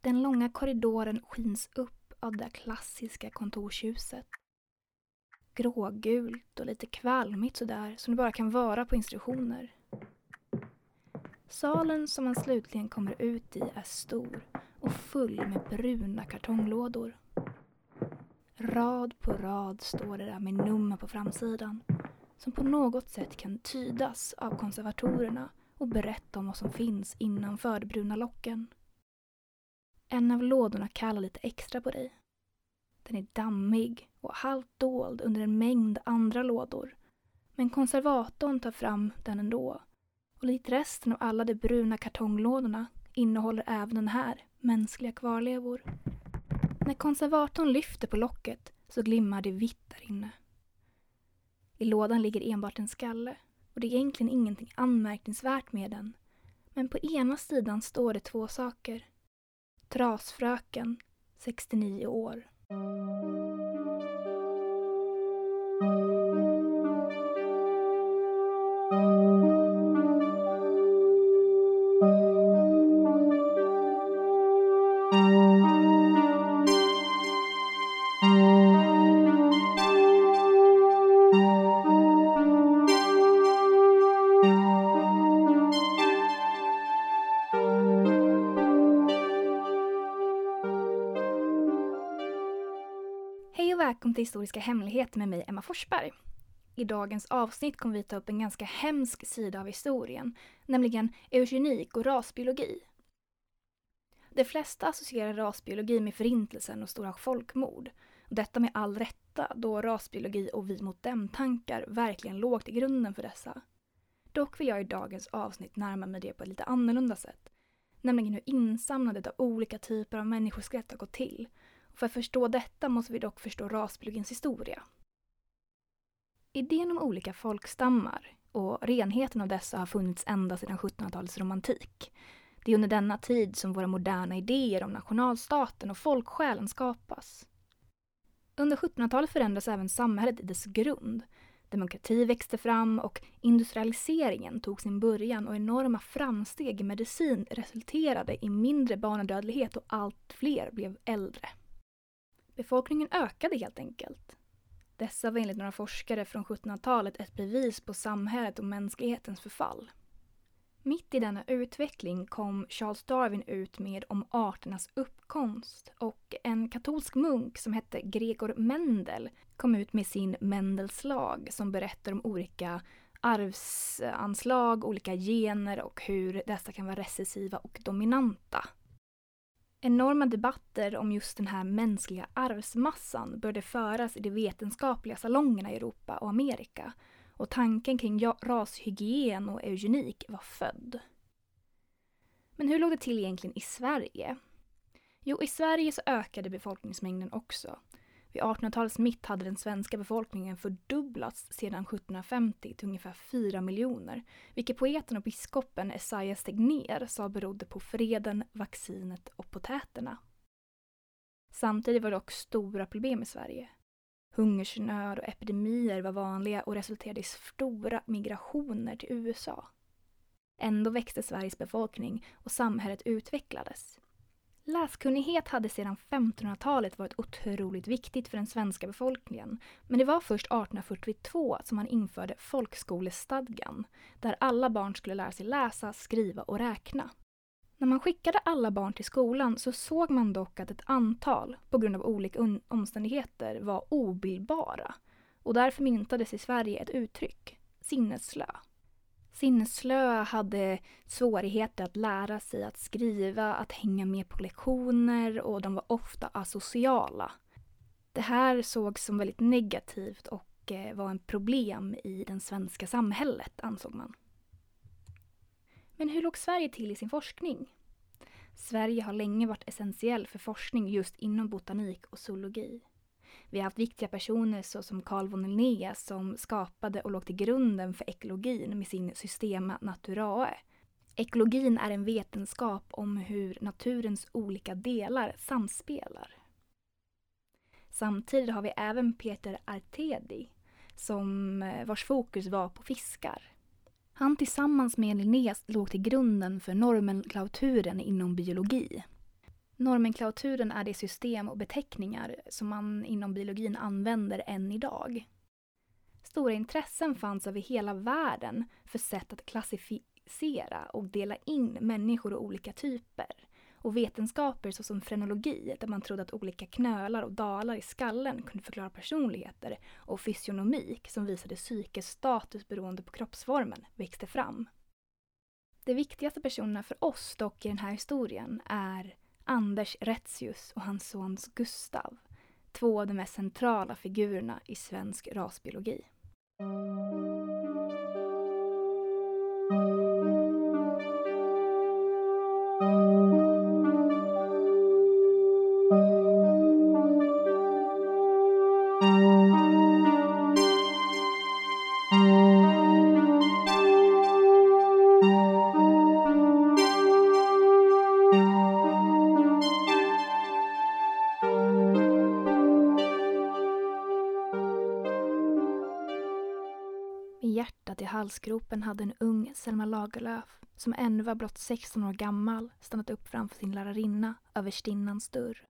Den långa korridoren skins upp av det klassiska kontorsljuset. Grågult och lite kvalmigt sådär som det bara kan vara på institutioner. Salen som man slutligen kommer ut i är stor och full med bruna kartonglådor. Rad på rad står det där med nummer på framsidan som på något sätt kan tydas av konservatorerna och berätta om vad som finns innanför de bruna locken. En av lådorna kallar lite extra på dig. Den är dammig och halvt dold under en mängd andra lådor. Men konservatorn tar fram den ändå. Och likt resten av alla de bruna kartonglådorna innehåller även den här mänskliga kvarlevor. När konservatorn lyfter på locket så glimmar det vitt där inne. I lådan ligger enbart en skalle och det är egentligen ingenting anmärkningsvärt med den. Men på ena sidan står det två saker. Trasfröken, 69 år. Välkommen till Historiska hemligheter med mig, Emma Forsberg. I dagens avsnitt kommer vi ta upp en ganska hemsk sida av historien, nämligen eugenik och rasbiologi. De flesta associerar rasbiologi med förintelsen och stora folkmord. Detta med all rätta, då rasbiologi och vi mot dem-tankar verkligen låg till grunden för dessa. Dock vill jag i dagens avsnitt närma mig det på ett lite annorlunda sätt. Nämligen hur insamlandet av olika typer av människoskelett har gått till för att förstå detta måste vi dock förstå rasbiologins historia. Idén om olika folkstammar och renheten av dessa har funnits ända sedan 1700-talets romantik. Det är under denna tid som våra moderna idéer om nationalstaten och folksjälen skapas. Under 1700-talet förändras även samhället i dess grund. Demokrati växte fram och industrialiseringen tog sin början och enorma framsteg i medicin resulterade i mindre barnadödlighet och allt fler blev äldre. Befolkningen ökade helt enkelt. Dessa var enligt några forskare från 1700-talet ett bevis på samhället och mänsklighetens förfall. Mitt i denna utveckling kom Charles Darwin ut med om arternas uppkomst och en katolsk munk som hette Gregor Mendel kom ut med sin Mendels-lag som berättar om olika arvsanslag, olika gener och hur dessa kan vara recessiva och dominanta. Enorma debatter om just den här mänskliga arvsmassan började föras i de vetenskapliga salongerna i Europa och Amerika och tanken kring rashygien och eugenik var född. Men hur låg det till egentligen i Sverige? Jo, i Sverige så ökade befolkningsmängden också. Vid 1800-talets mitt hade den svenska befolkningen fördubblats sedan 1750 till ungefär 4 miljoner, vilket poeten och biskopen Esaias Tegnér sa berodde på freden, vaccinet och potäterna. Samtidigt var det dock stora problem i Sverige. Hungersnöd och epidemier var vanliga och resulterade i stora migrationer till USA. Ändå växte Sveriges befolkning och samhället utvecklades. Läskunnighet hade sedan 1500-talet varit otroligt viktigt för den svenska befolkningen. Men det var först 1842 som man införde folkskolestadgan, där alla barn skulle lära sig läsa, skriva och räkna. När man skickade alla barn till skolan så såg man dock att ett antal, på grund av olika omständigheter, var obildbara. Och därför myntades i Sverige ett uttryck, sinnesslö. Sinnesslöa hade svårigheter att lära sig att skriva, att hänga med på lektioner och de var ofta asociala. Det här sågs som väldigt negativt och eh, var en problem i det svenska samhället, ansåg man. Men hur låg Sverige till i sin forskning? Sverige har länge varit essentiell för forskning just inom botanik och zoologi. Vi har haft viktiga personer såsom Carl von Linné som skapade och låg till grunden för ekologin med sin Systema Naturae. Ekologin är en vetenskap om hur naturens olika delar samspelar. Samtidigt har vi även Peter Artedi som, eh, vars fokus var på fiskar. Han tillsammans med Linné låg till grunden för nomenklaturen inom biologi. Nomenklaturen är det system och beteckningar som man inom biologin använder än idag. Stora intressen fanns över hela världen för sätt att klassificera och dela in människor och olika typer. Och vetenskaper såsom frenologi, där man trodde att olika knölar och dalar i skallen kunde förklara personligheter, och fysionomik, som visade psykes status beroende på kroppsformen, växte fram. De viktigaste personerna för oss dock i den här historien är Anders Retzius och hans sons Gustav. Två av de mest centrala figurerna i svensk rasbiologi. Halsgropen hade en ung Selma Lagerlöf, som ännu var blott 16 år gammal, stannat upp framför sin lärarinna överstinnans dörr.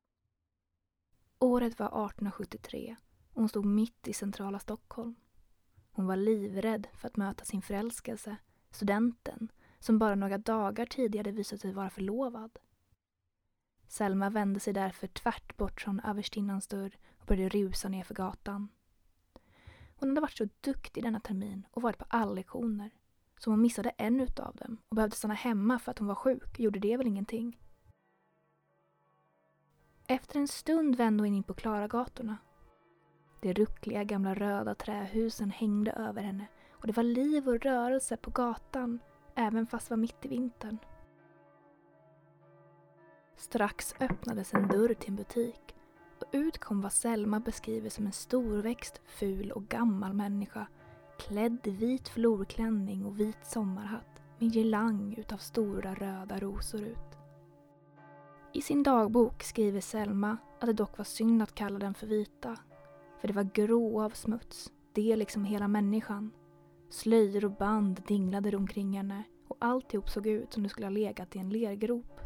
Året var 1873 och hon stod mitt i centrala Stockholm. Hon var livrädd för att möta sin förälskelse, studenten, som bara några dagar tidigare visat sig vara förlovad. Selma vände sig därför tvärt bort från överstinnans dörr och började rusa ner för gatan. Hon hade varit så duktig denna termin och varit på alla lektioner. Så hon missade en utav dem och behövde stanna hemma för att hon var sjuk, gjorde det väl ingenting. Efter en stund vände hon in på Klaragatorna. De ruckliga gamla röda trähusen hängde över henne och det var liv och rörelse på gatan, även fast det var mitt i vintern. Strax öppnades en dörr till en butik ut kom vad Selma beskriver som en storväxt, ful och gammal människa klädd i vit florklänning och vit sommarhatt med girlang utav stora röda rosor ut. I sin dagbok skriver Selma att det dock var synd att kalla den för vita. För det var grå av smuts, det liksom hela människan. Slöjor och band dinglade omkring henne och alltihop såg ut som det skulle ha legat i en lergrop.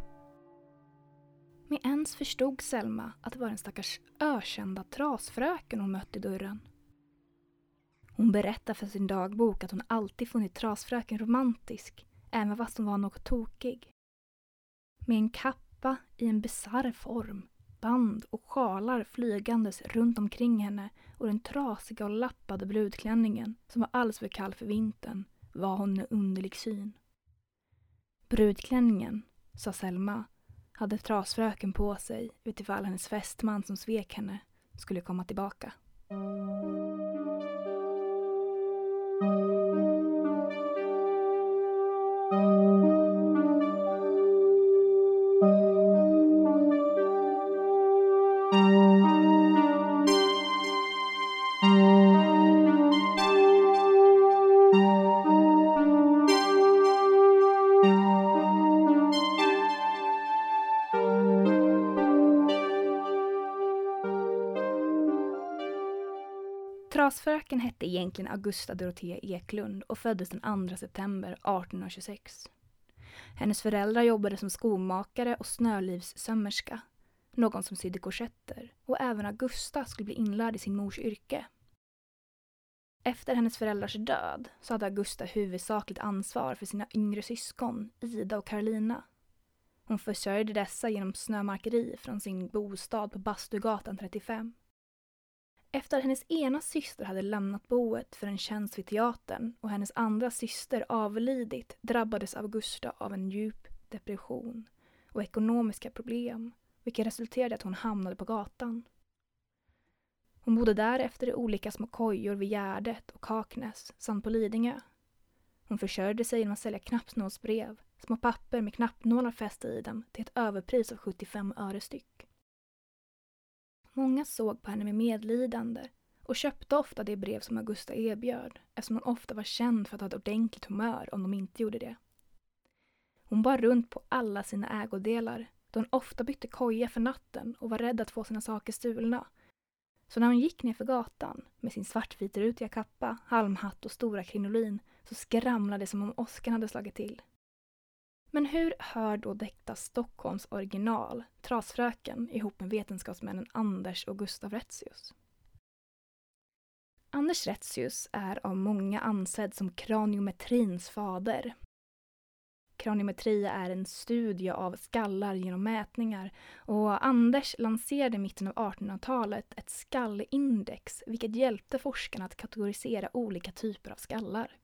Med ens förstod Selma att det var den stackars ökända trasfröken hon mött i dörren. Hon berättar för sin dagbok att hon alltid funnit trasfröken romantisk, även fast hon var något tokig. Med en kappa i en bisarr form, band och sjalar flygandes runt omkring henne och den trasiga och lappade brudklänningen som var alldeles för kall för vintern var hon en underlig syn. Brudklänningen, sa Selma, hade trasfröken på sig utifall hennes fästman som svek henne skulle komma tillbaka. Hette Augusta Dorothea Eklund och föddes den 2 september 1826. Hennes föräldrar jobbade som skomakare och snölivssömmerska. någon som sydde korsetter, och även Augusta skulle bli inlärd i sin mors yrke. Efter hennes föräldrars död så hade Augusta huvudsakligt ansvar för sina yngre syskon, Ida och Karolina. Hon försörjde dessa genom snömarkeri från sin bostad på Bastugatan 35. Efter att hennes ena syster hade lämnat boet för en tjänst vid teatern och hennes andra syster avlidit drabbades Augusta av en djup depression och ekonomiska problem, vilket resulterade i att hon hamnade på gatan. Hon bodde därefter i olika små kojor vid Gärdet och Kaknäs samt på Lidingö. Hon försörjde sig genom att sälja knappnålsbrev, små papper med knappnålar fästa i dem till ett överpris av 75 öre styck. Många såg på henne med medlidande och köpte ofta det brev som Augusta erbjöd eftersom hon ofta var känd för att ha ett ordentligt humör om de inte gjorde det. Hon bar runt på alla sina ägodelar då hon ofta bytte koja för natten och var rädd att få sina saker stulna. Så när hon gick ner för gatan med sin svartvitrutiga kappa, halmhatt och stora krinolin så skramlade det som om åskan hade slagit till. Men hur hör då detta Stockholms original, Trasfröken, ihop med vetenskapsmännen Anders och Gustav Retzius? Anders Retzius är av många ansedd som kraniometrins fader. Kraniometri är en studie av skallar genom mätningar och Anders lanserade i mitten av 1800-talet ett skallindex vilket hjälpte forskarna att kategorisera olika typer av skallar.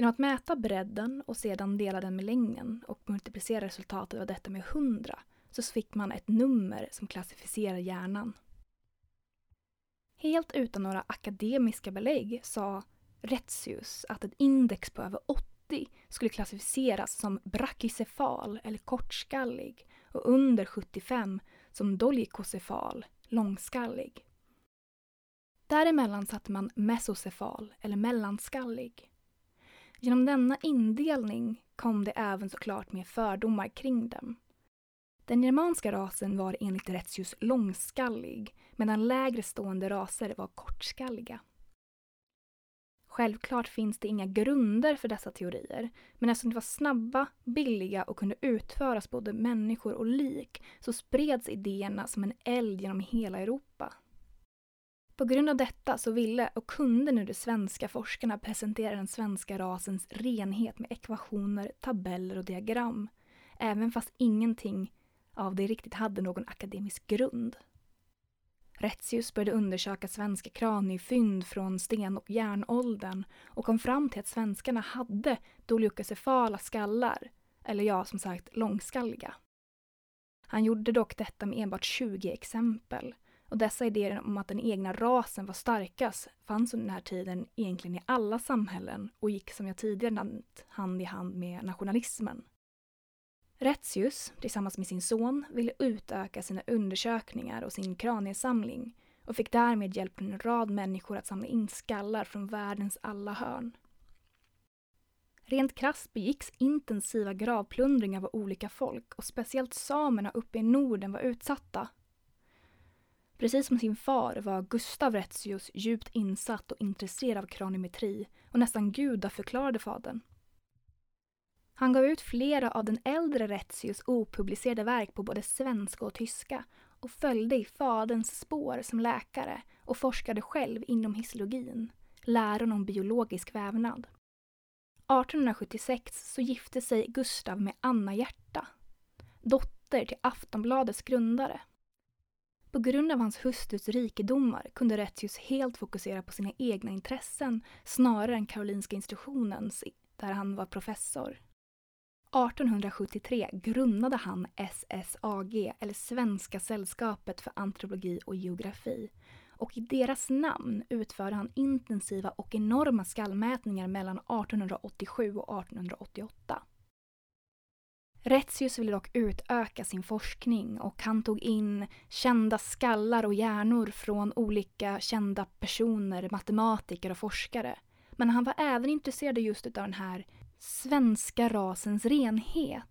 Genom att mäta bredden och sedan dela den med längden och multiplicera resultatet av detta med 100 så fick man ett nummer som klassificerar hjärnan. Helt utan några akademiska belägg sa Retzius att ett index på över 80 skulle klassificeras som brachycefal eller kortskallig och under 75 som dolikocefal, långskallig. Däremellan satte man mesocefal eller mellanskallig. Genom denna indelning kom det även såklart med fördomar kring dem. Den germanska rasen var enligt Retzius långskallig medan lägre stående raser var kortskalliga. Självklart finns det inga grunder för dessa teorier, men eftersom de var snabba, billiga och kunde utföras både människor och lik så spreds idéerna som en eld genom hela Europa. På grund av detta så ville och kunde nu de svenska forskarna presentera den svenska rasens renhet med ekvationer, tabeller och diagram, även fast ingenting av det riktigt hade någon akademisk grund. Retzius började undersöka svenska kraniefynd från sten och järnåldern och kom fram till att svenskarna hade dolichocefala skallar, eller ja, som sagt långskalliga. Han gjorde dock detta med enbart 20 exempel och dessa idéer om att den egna rasen var starkast fanns under den här tiden egentligen i alla samhällen och gick som jag tidigare nämnt hand i hand med nationalismen. Retzius, tillsammans med sin son, ville utöka sina undersökningar och sin kraniesamling och fick därmed hjälp från en rad människor att samla in skallar från världens alla hörn. Rent krasst begicks intensiva gravplundringar av olika folk och speciellt samerna uppe i Norden var utsatta. Precis som sin far var Gustav Retzius djupt insatt och intresserad av kranimetri och nästan gudaförklarade fadern. Han gav ut flera av den äldre Retzius opublicerade verk på både svenska och tyska och följde i faderns spår som läkare och forskade själv inom histologin, läran om biologisk vävnad. 1876 så gifte sig Gustav med Anna Hjärta, dotter till Aftonbladets grundare. På grund av hans hustrus rikedomar kunde Retius helt fokusera på sina egna intressen snarare än Karolinska institutionens, där han var professor. 1873 grundade han SSAG, eller Svenska sällskapet för antropologi och geografi. Och i deras namn utförde han intensiva och enorma skallmätningar mellan 1887 och 1888. Retzius ville dock utöka sin forskning och han tog in kända skallar och hjärnor från olika kända personer, matematiker och forskare. Men han var även intresserad just av den här svenska rasens renhet.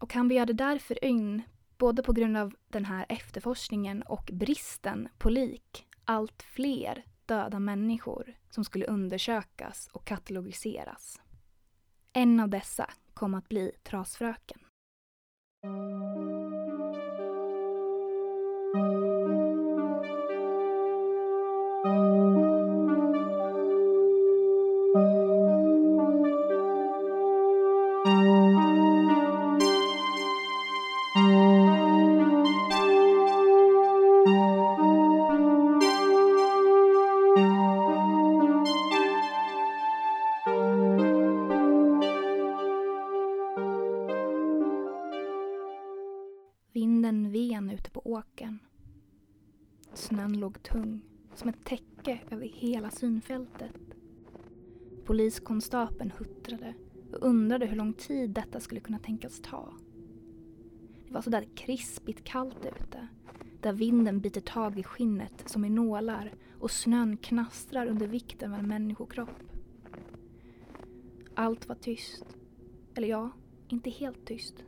Och han begärde därför in, både på grund av den här efterforskningen och bristen på lik, allt fler döda människor som skulle undersökas och katalogiseras. En av dessa kom att bli Trasfröken. Vinden synfältet. Poliskonstapeln huttrade och undrade hur lång tid detta skulle kunna tänkas ta. Det var sådär krispigt kallt ute, där vinden biter tag i skinnet som i nålar och snön knastrar under vikten av en människokropp. Allt var tyst. Eller ja, inte helt tyst.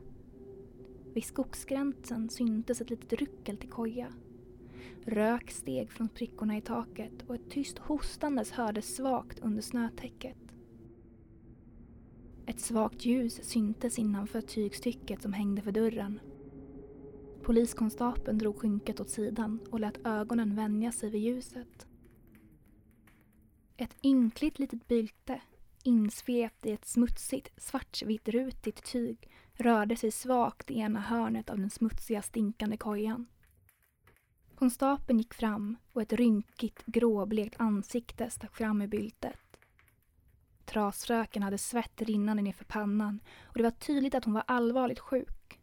Vid skogsgränsen syntes ett litet ruckel till koja. Rök steg från sprickorna i taket och ett tyst hostandes hördes svagt under snötäcket. Ett svagt ljus syntes innanför tygstycket som hängde för dörren. Poliskonstapeln drog skynket åt sidan och lät ögonen vänja sig vid ljuset. Ett ynkligt litet bylte, insvept i ett smutsigt svartvitt rutigt tyg, rörde sig svagt i ena hörnet av den smutsiga stinkande kojan. Konstapeln gick fram och ett rynkigt gråblekt ansikte stack fram ur byltet. Trasfröken hade svett rinnande nerför pannan och det var tydligt att hon var allvarligt sjuk.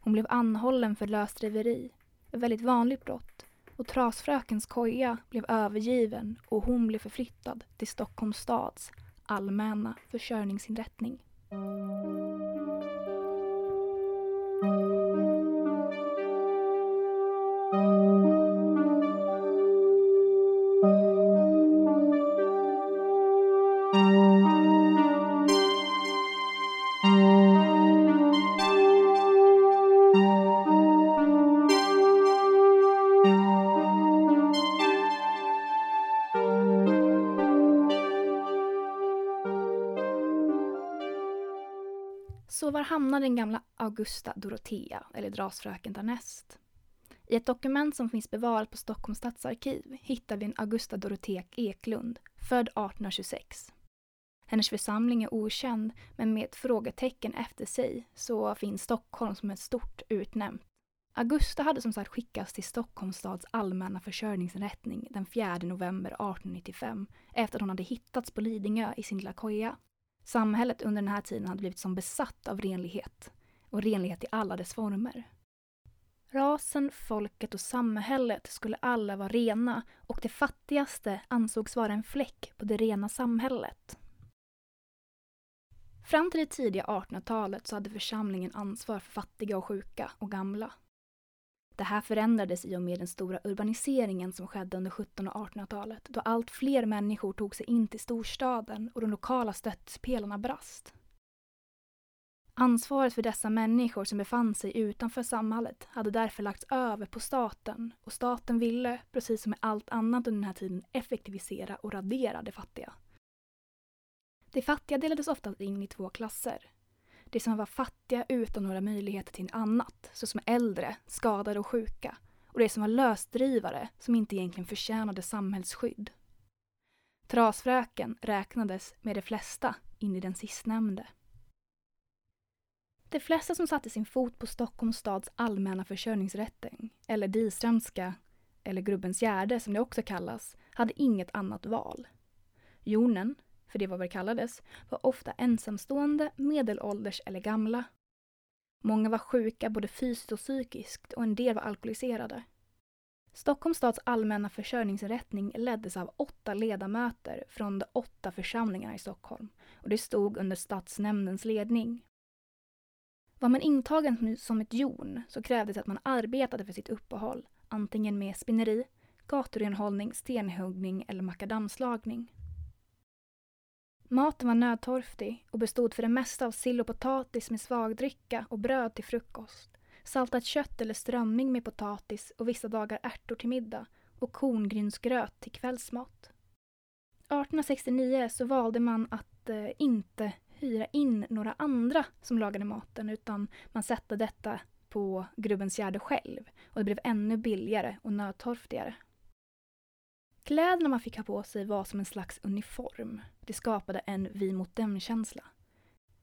Hon blev anhållen för lösdriveri, ett väldigt vanligt brott, och Trasfrökens koja blev övergiven och hon blev förflyttad till Stockholms stads allmänna försörjningsinrättning. Hamnar den gamla Augusta Dorotea, eller Drasfröken därnäst? I ett dokument som finns bevarat på Stockholms stadsarkiv hittar vi en Augusta Dorotea Eklund, född 1826. Hennes församling är okänd, men med ett frågetecken efter sig så finns Stockholm som ett stort utnämnt. Augusta hade som sagt skickats till Stockholms stads allmänna försörjningsinrättning den 4 november 1895 efter att hon hade hittats på Lidingö i sin lilla koja. Samhället under den här tiden hade blivit som besatt av renlighet och renlighet i alla dess former. Rasen, folket och samhället skulle alla vara rena och det fattigaste ansågs vara en fläck på det rena samhället. Fram till det tidiga 1800-talet så hade församlingen ansvar för fattiga och sjuka och gamla. Det här förändrades i och med den stora urbaniseringen som skedde under 1700 och 1800-talet då allt fler människor tog sig in till storstaden och de lokala stötespelarna brast. Ansvaret för dessa människor som befann sig utanför samhället hade därför lagts över på staten och staten ville, precis som med allt annat under den här tiden, effektivisera och radera de fattiga. De fattiga delades ofta in i två klasser. De som var fattiga utan några möjligheter till annat, såsom äldre, skadade och sjuka, och de som var lösdrivare som inte egentligen förtjänade samhällsskydd. Trasfröken räknades med de flesta in i den sistnämnde. De flesta som satte sin fot på Stockholms stads allmänna försörjningsrättning, eller Diströmska, eller Grubbens Gärde som det också kallas, hade inget annat val. Jonen, för det var vad det kallades, var ofta ensamstående, medelålders eller gamla. Många var sjuka både fysiskt och psykiskt och en del var alkoholiserade. Stockholms stads allmänna försörjningsinrättning leddes av åtta ledamöter från de åtta församlingarna i Stockholm och det stod under stadsnämndens ledning. Var man intagen som ett jon så krävdes att man arbetade för sitt uppehåll, antingen med spinneri, gaturenhållning, stenhuggning eller makadamslagning. Maten var nödtorftig och bestod för det mesta av sill och potatis med svagdricka och bröd till frukost, saltat kött eller strömming med potatis och vissa dagar ärtor till middag och korngrynsgröt till kvällsmat. 1869 så valde man att eh, inte hyra in några andra som lagade maten utan man satte detta på Grubbens Gärde själv och det blev ännu billigare och nödtorftigare. Kläderna man fick ha på sig var som en slags uniform. Det skapade en vi mot dem-känsla.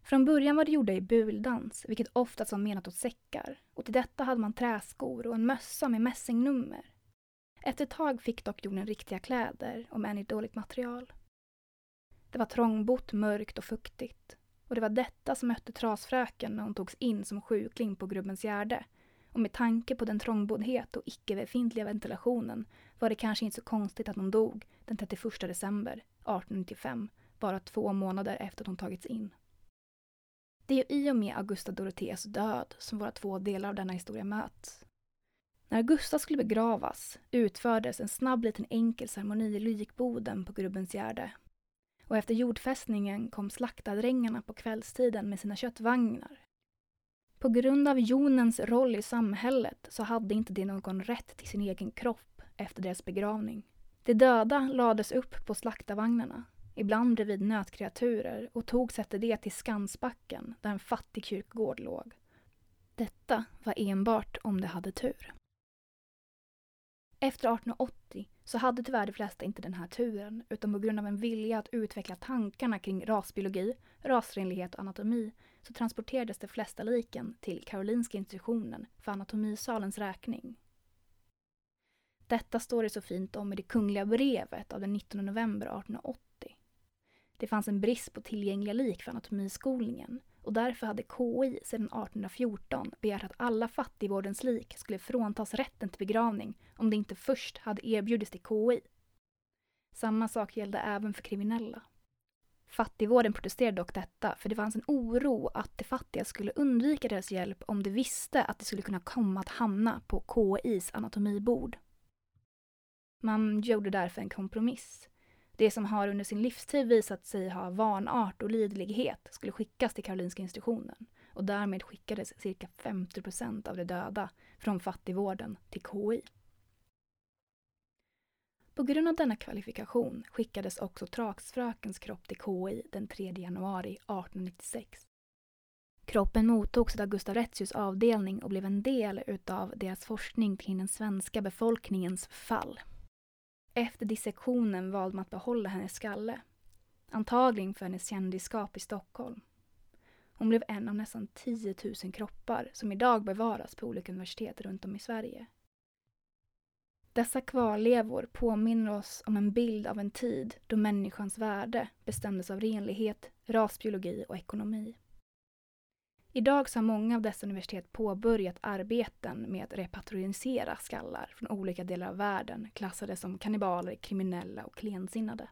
Från början var det gjorda i buldans, vilket oftast var menat åt säckar. Och till detta hade man träskor och en mössa med mässingnummer. Efter ett tag fick dock jorden riktiga kläder, om än i dåligt material. Det var trångbott, mörkt och fuktigt. Och det var detta som mötte trasfröken när hon togs in som sjukling på Grubbens Gärde. Och med tanke på den trångboddhet och icke-befintliga ventilationen var det kanske inte så konstigt att hon dog den 31 december 1895, bara två månader efter att hon tagits in. Det är i och med Augusta Doroteas död som våra två delar av denna historia möts. När Augusta skulle begravas utfördes en snabb liten enkel ceremoni i lykboden på Grubbens Gärde. Och efter jordfästningen kom slaktardrängarna på kvällstiden med sina köttvagnar. På grund av jonens roll i samhället så hade inte de någon rätt till sin egen kropp efter deras begravning. De döda lades upp på slaktarvagnarna. ibland bredvid nötkreaturer och tog efter det till Skansbacken där en fattig kyrkogård låg. Detta var enbart om de hade tur. Efter 1880 så hade tyvärr de flesta inte den här turen utan på grund av en vilja att utveckla tankarna kring rasbiologi, rasrenlighet och anatomi så transporterades de flesta liken till Karolinska institutionen för anatomisalens räkning. Detta står det så fint om i det kungliga brevet av den 19 november 1880. Det fanns en brist på tillgängliga lik för anatomiskolningen och därför hade KI sedan 1814 begärt att alla fattigvårdens lik skulle fråntas rätten till begravning om det inte först hade erbjudits till KI. Samma sak gällde även för kriminella. Fattigvården protesterade dock detta för det fanns en oro att de fattiga skulle undvika deras hjälp om de visste att de skulle kunna komma att hamna på KIs anatomibord. Man gjorde därför en kompromiss. Det som har under sin livstid visat sig ha vanart och lidlighet skulle skickas till Karolinska institutionen och därmed skickades cirka 50 procent av de döda från fattigvården till KI. På grund av denna kvalifikation skickades också Traksfrökens kropp till KI den 3 januari 1896. Kroppen mottogs av Gustav Retzius avdelning och blev en del utav deras forskning kring den svenska befolkningens fall. Efter dissektionen valde man att behålla hennes skalle. Antagligen för hennes kändisskap i Stockholm. Hon blev en av nästan 10 000 kroppar som idag bevaras på olika universitet runt om i Sverige. Dessa kvarlevor påminner oss om en bild av en tid då människans värde bestämdes av renlighet, rasbiologi och ekonomi. Idag så har många av dessa universitet påbörjat arbeten med att repatriisera skallar från olika delar av världen klassade som kannibaler, kriminella och klensinnade.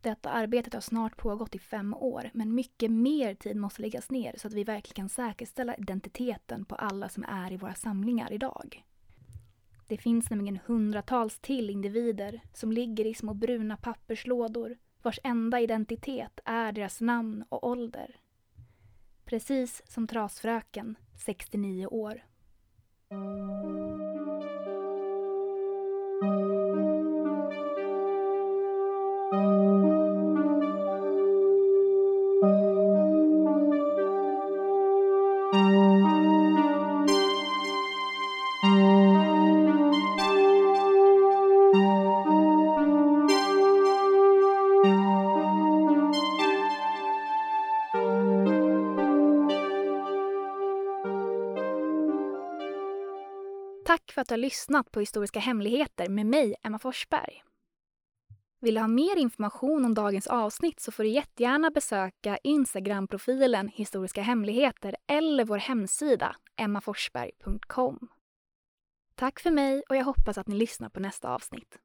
Detta arbetet har snart pågått i fem år, men mycket mer tid måste läggas ner så att vi verkligen kan säkerställa identiteten på alla som är i våra samlingar idag. Det finns nämligen hundratals till individer som ligger i små bruna papperslådor vars enda identitet är deras namn och ålder. Precis som Trasfröken, 69 år. Har lyssnat på Historiska hemligheter med mig, Emma Forsberg. Vill du ha mer information om dagens avsnitt så får du jättegärna besöka Instagram-profilen Historiska hemligheter eller vår hemsida emmaforsberg.com. Tack för mig och jag hoppas att ni lyssnar på nästa avsnitt.